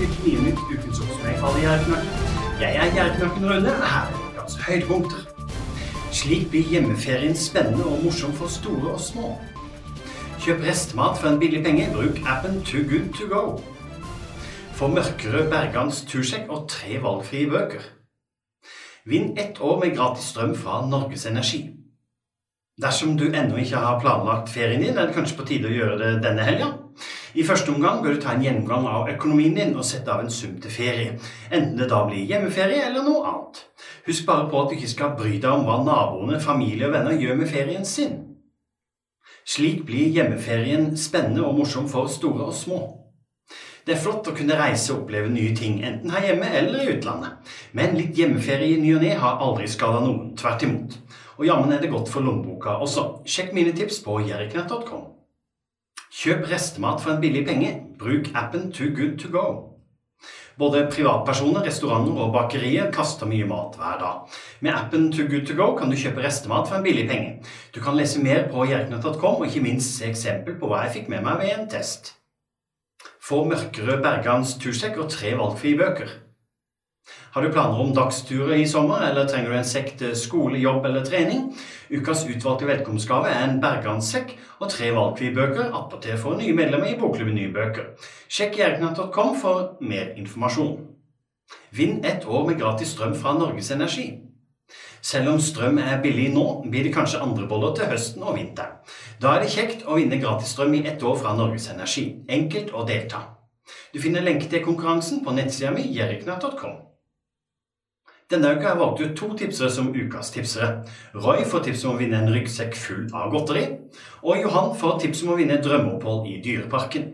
til Gnienytt ukens oppsummering av Gjerdknakken. Jeg er Gjerdknakken Rune, her er ukas høydepunkter. Slik blir hjemmeferien spennende og morsom for store og små. Kjøp restmat for en billig penge. Bruk appen Too Good To Go. Få mørkere Bergans tursjekk og tre valgfrie bøker. Vinn ett år med gratis strøm fra Norges Energi. Dersom du ennå ikke har planlagt ferien din, er det kanskje på tide å gjøre det denne helga. I første omgang bør du ta en gjennomgang av økonomien din og sette av en sum til ferie, enten det da blir hjemmeferie eller noe annet. Husk bare på at du ikke skal bry deg om hva naboene, familie og venner gjør med ferien sin. Slik blir hjemmeferien spennende og morsom for store og små. Det er flott å kunne reise og oppleve nye ting, enten her hjemme eller i utlandet. Men litt hjemmeferie i ny og ne har aldri skada noen, tvert imot. Og jammen er det godt for lommeboka også. Sjekk mine tips på jeriknett.com. Kjøp restemat for en billig penge. Bruk appen Too Good To Go. Både privatpersoner, restauranter og bakerier kaster mye mat hver dag. Med appen Too Good To Go kan du kjøpe restemat for en billig penge. Du kan lese mer på jerknett.com og ikke minst se eksempel på hva jeg fikk med meg ved en test. Få mørkere Bergans tursekk og tre valgfrie bøker. Har du planer om dagsturer i sommer, eller trenger du en sekk til skole, jobb eller trening? Ukas utvalgte velkomstgave er en Berganssekk og tre valgfrie bøker, attpåtil for nye medlemmer i Bokklubben Nye Bøker. Sjekk jerknatt.com for mer informasjon. Vinn ett år med gratis strøm fra Norges Energi. Selv om strøm er billig nå, blir det kanskje andre boller til høsten og vinteren. Da er det kjekt å vinne gratis strøm i ett år fra Norges Energi. Enkelt å delta. Du finner lenke til konkurransen på nettsida mi jeriknatt.com. Denne uka har jeg valgt ut to tipsere som ukas tipsere. Roy får tips om å vinne en ryggsekk full av godteri. Og Johan får tips om å vinne drømmeopphold i Dyreparken.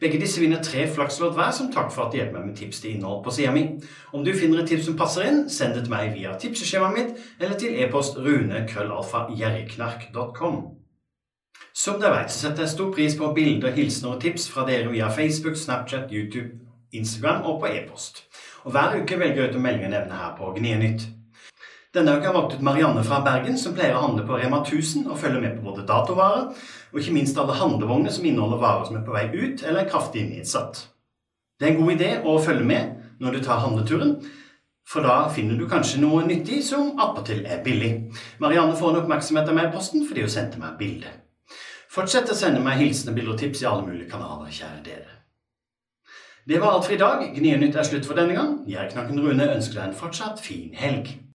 Begge disse vinner tre flakslodd hver som takk for at de hjelper meg med tips til innhold på sida mi. Om du finner et tips som passer inn, send det til meg via tipseskjemaet mitt eller til e-post runekrøllalfa.jerriknark.com. Som dere vet, så setter jeg stor pris på bilder, hilsener og tips fra dere via Facebook, Snapchat, YouTube, Instagram og på e-post. Og Hver uke velger jeg ut å melde en evne her på Gnienytt. Denne uka har jeg valgt ut Marianne fra Bergen, som pleier å handle på Rema 1000 og følger med på både datovarer og ikke minst alle handlevogner som inneholder varer som er på vei ut eller er kraftig nedsatt. Det er en god idé å følge med når du tar handleturen, for da finner du kanskje noe nyttig som attpåtil er billig. Marianne får en oppmerksomhet av meg i posten fordi hun sendte meg bilde. Fortsett å sende meg hilsener, bilder og tips i alle mulige kanaler, kjære dere. Det var alt for i dag. Gnienytt er slutt for denne gang. Jeg, Knakken Rune, ønsker deg en fortsatt fin helg.